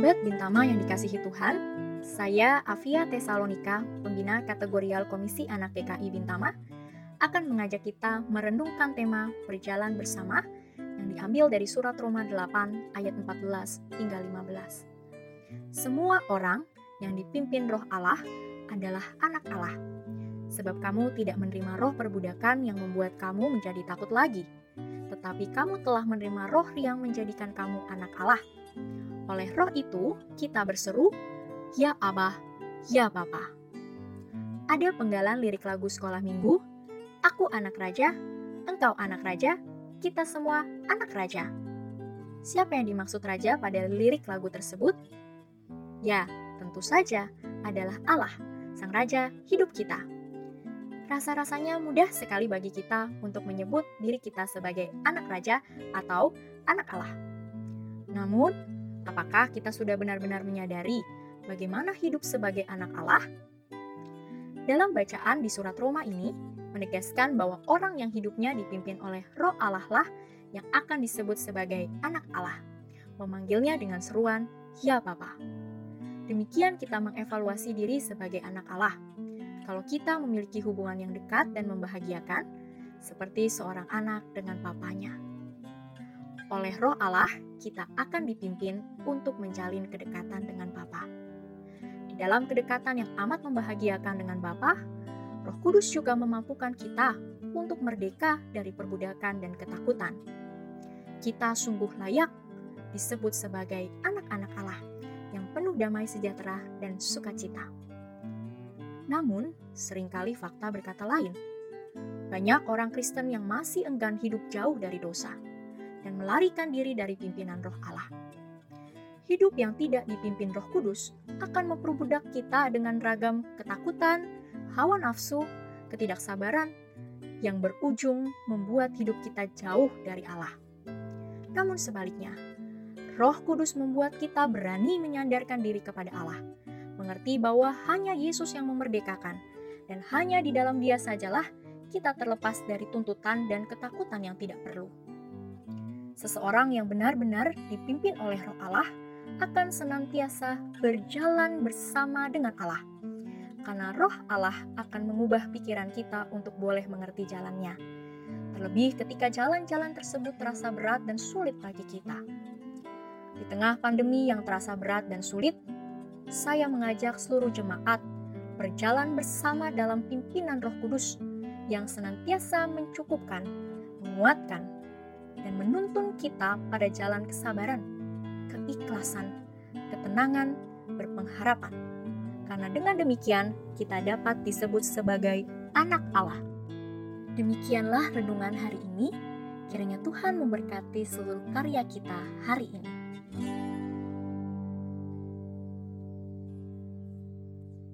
Sahabat Bintama yang dikasihi Tuhan, saya Avia Tesalonika, pembina kategorial Komisi Anak PKI Bintama, akan mengajak kita merenungkan tema berjalan bersama yang diambil dari surat Roma 8 ayat 14 hingga 15. Semua orang yang dipimpin roh Allah adalah anak Allah. Sebab kamu tidak menerima roh perbudakan yang membuat kamu menjadi takut lagi, tetapi kamu telah menerima roh yang menjadikan kamu anak Allah. Oleh roh itu, kita berseru, Ya Abah, Ya Bapa. Ada penggalan lirik lagu sekolah minggu, Aku anak raja, engkau anak raja, kita semua anak raja. Siapa yang dimaksud raja pada lirik lagu tersebut? Ya, tentu saja adalah Allah, Sang Raja hidup kita. Rasa-rasanya mudah sekali bagi kita untuk menyebut diri kita sebagai anak raja atau anak Allah. Namun, Apakah kita sudah benar-benar menyadari bagaimana hidup sebagai anak Allah? Dalam bacaan di surat Roma ini, menegaskan bahwa orang yang hidupnya dipimpin oleh roh Allah lah yang akan disebut sebagai anak Allah. Memanggilnya dengan seruan, Ya Bapa. Demikian kita mengevaluasi diri sebagai anak Allah. Kalau kita memiliki hubungan yang dekat dan membahagiakan, seperti seorang anak dengan papanya. Oleh roh Allah, kita akan dipimpin untuk menjalin kedekatan dengan Bapa. Di dalam kedekatan yang amat membahagiakan dengan Bapa, Roh Kudus juga memampukan kita untuk merdeka dari perbudakan dan ketakutan. Kita sungguh layak disebut sebagai anak-anak Allah yang penuh damai sejahtera dan sukacita. Namun, sering kali fakta berkata lain. Banyak orang Kristen yang masih enggan hidup jauh dari dosa melarikan diri dari pimpinan roh Allah. Hidup yang tidak dipimpin roh kudus akan memperbudak kita dengan ragam ketakutan, hawa nafsu, ketidaksabaran, yang berujung membuat hidup kita jauh dari Allah. Namun sebaliknya, roh kudus membuat kita berani menyandarkan diri kepada Allah, mengerti bahwa hanya Yesus yang memerdekakan, dan hanya di dalam dia sajalah kita terlepas dari tuntutan dan ketakutan yang tidak perlu. Seseorang yang benar-benar dipimpin oleh Roh Allah akan senantiasa berjalan bersama dengan Allah. Karena Roh Allah akan mengubah pikiran kita untuk boleh mengerti jalannya. Terlebih ketika jalan-jalan tersebut terasa berat dan sulit bagi kita. Di tengah pandemi yang terasa berat dan sulit, saya mengajak seluruh jemaat berjalan bersama dalam pimpinan Roh Kudus yang senantiasa mencukupkan, menguatkan, dan menuntun kita pada jalan kesabaran, keikhlasan, ketenangan, berpengharapan. Karena dengan demikian kita dapat disebut sebagai anak Allah. Demikianlah renungan hari ini. Kiranya Tuhan memberkati seluruh karya kita hari ini.